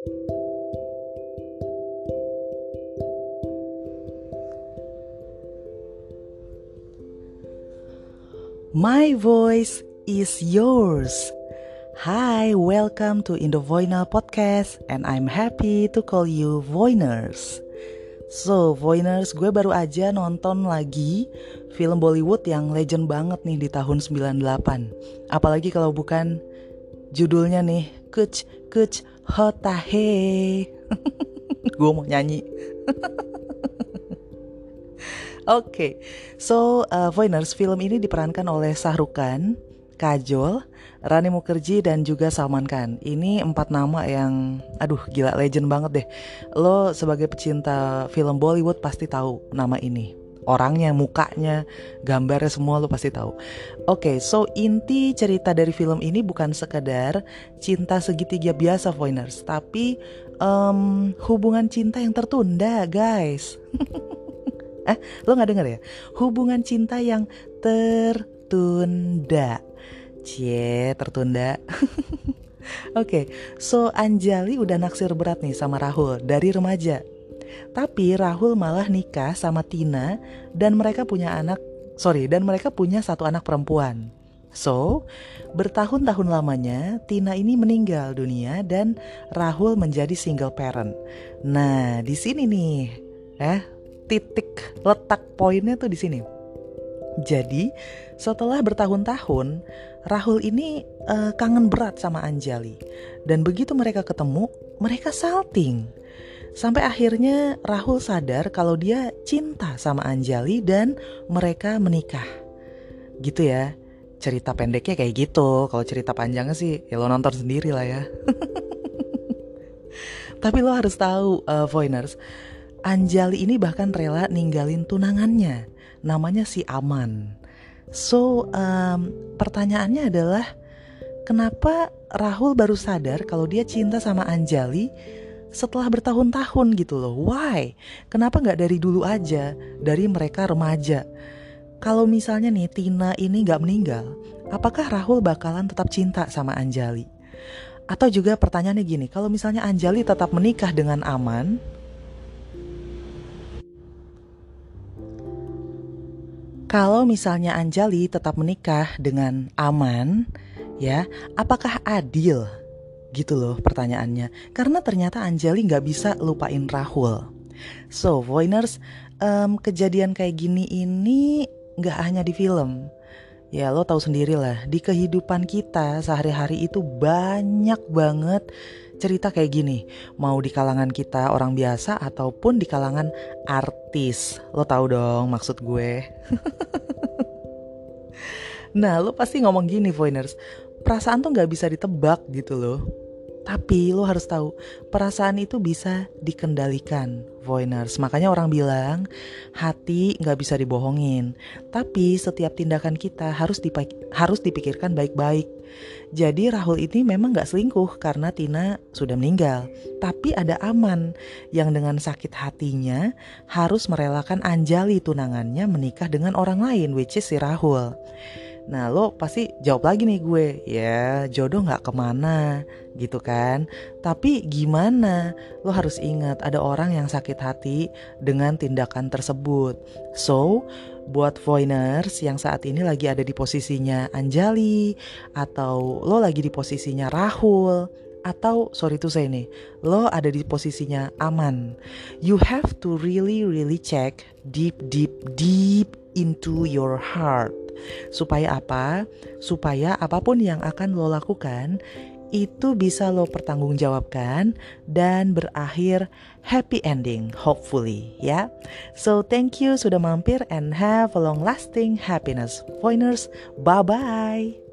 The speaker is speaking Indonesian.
My voice is yours. Hi, welcome to Indo Voinal Podcast and I'm happy to call you Voiners. So, Voiners, gue baru aja nonton lagi film Bollywood yang legend banget nih di tahun 98. Apalagi kalau bukan judulnya nih, Kuch Kuch Hota He. gue mau nyanyi. Oke, okay. so uh, Voiners film ini diperankan oleh Sahrukan, Kajol, Rani Mukherjee dan juga Salman Khan. Ini empat nama yang, aduh gila legend banget deh. Lo sebagai pecinta film Bollywood pasti tahu nama ini. Orangnya, mukanya, gambarnya semua lo pasti tahu. Oke, okay, so inti cerita dari film ini bukan sekedar cinta segitiga biasa, Voiners, tapi um, hubungan cinta yang tertunda, guys. eh lo nggak denger ya hubungan cinta yang tertunda cie tertunda Oke, okay, so Anjali udah naksir berat nih sama Rahul dari remaja. Tapi Rahul malah nikah sama Tina dan mereka punya anak, sorry, dan mereka punya satu anak perempuan. So, bertahun-tahun lamanya Tina ini meninggal dunia dan Rahul menjadi single parent. Nah, di sini nih, eh titik letak poinnya tuh di sini. Jadi setelah bertahun-tahun Rahul ini uh, kangen berat sama Anjali dan begitu mereka ketemu mereka salting. Sampai akhirnya Rahul sadar kalau dia cinta sama Anjali dan mereka menikah. Gitu ya. Cerita pendeknya kayak gitu. Kalau cerita panjangnya sih ya lo nonton sendiri lah ya. Tapi lo harus tahu uh, Voiners, Anjali ini bahkan rela ninggalin tunangannya, namanya si Aman. So, um, pertanyaannya adalah kenapa Rahul baru sadar kalau dia cinta sama Anjali setelah bertahun-tahun gitu loh? Why? Kenapa nggak dari dulu aja, dari mereka remaja? Kalau misalnya nih Tina ini nggak meninggal, apakah Rahul bakalan tetap cinta sama Anjali? Atau juga pertanyaannya gini, kalau misalnya Anjali tetap menikah dengan Aman, Kalau misalnya Anjali tetap menikah dengan aman, ya, apakah adil? Gitu loh pertanyaannya. Karena ternyata Anjali nggak bisa lupain Rahul. So, Voiners, um, kejadian kayak gini ini nggak hanya di film. Ya lo tahu sendiri lah, di kehidupan kita sehari-hari itu banyak banget cerita kayak gini, mau di kalangan kita orang biasa ataupun di kalangan artis. Lo tau dong maksud gue. nah, lo pasti ngomong gini, Voiners. Perasaan tuh nggak bisa ditebak gitu loh. Tapi lo harus tahu, perasaan itu bisa dikendalikan, Voiners. Makanya orang bilang, hati nggak bisa dibohongin. Tapi setiap tindakan kita harus harus dipikirkan baik-baik. Jadi Rahul ini memang gak selingkuh karena Tina sudah meninggal. Tapi ada Aman yang dengan sakit hatinya harus merelakan Anjali tunangannya menikah dengan orang lain, which is si Rahul. Nah lo pasti jawab lagi nih gue Ya jodoh gak ke mana gitu kan. Tapi gimana? Lo harus ingat ada orang yang sakit hati dengan tindakan tersebut. So buat voiners yang saat ini lagi ada di posisinya Anjali Atau lo lagi di posisinya Rahul atau sorry to say nih, lo ada di posisinya aman. You have to really really check deep deep deep into your heart Supaya apa? Supaya apa pun yang akan lo lakukan itu bisa lo pertanggungjawabkan dan berakhir happy ending hopefully ya. So thank you sudah mampir and have a long lasting happiness. Pointers, bye bye.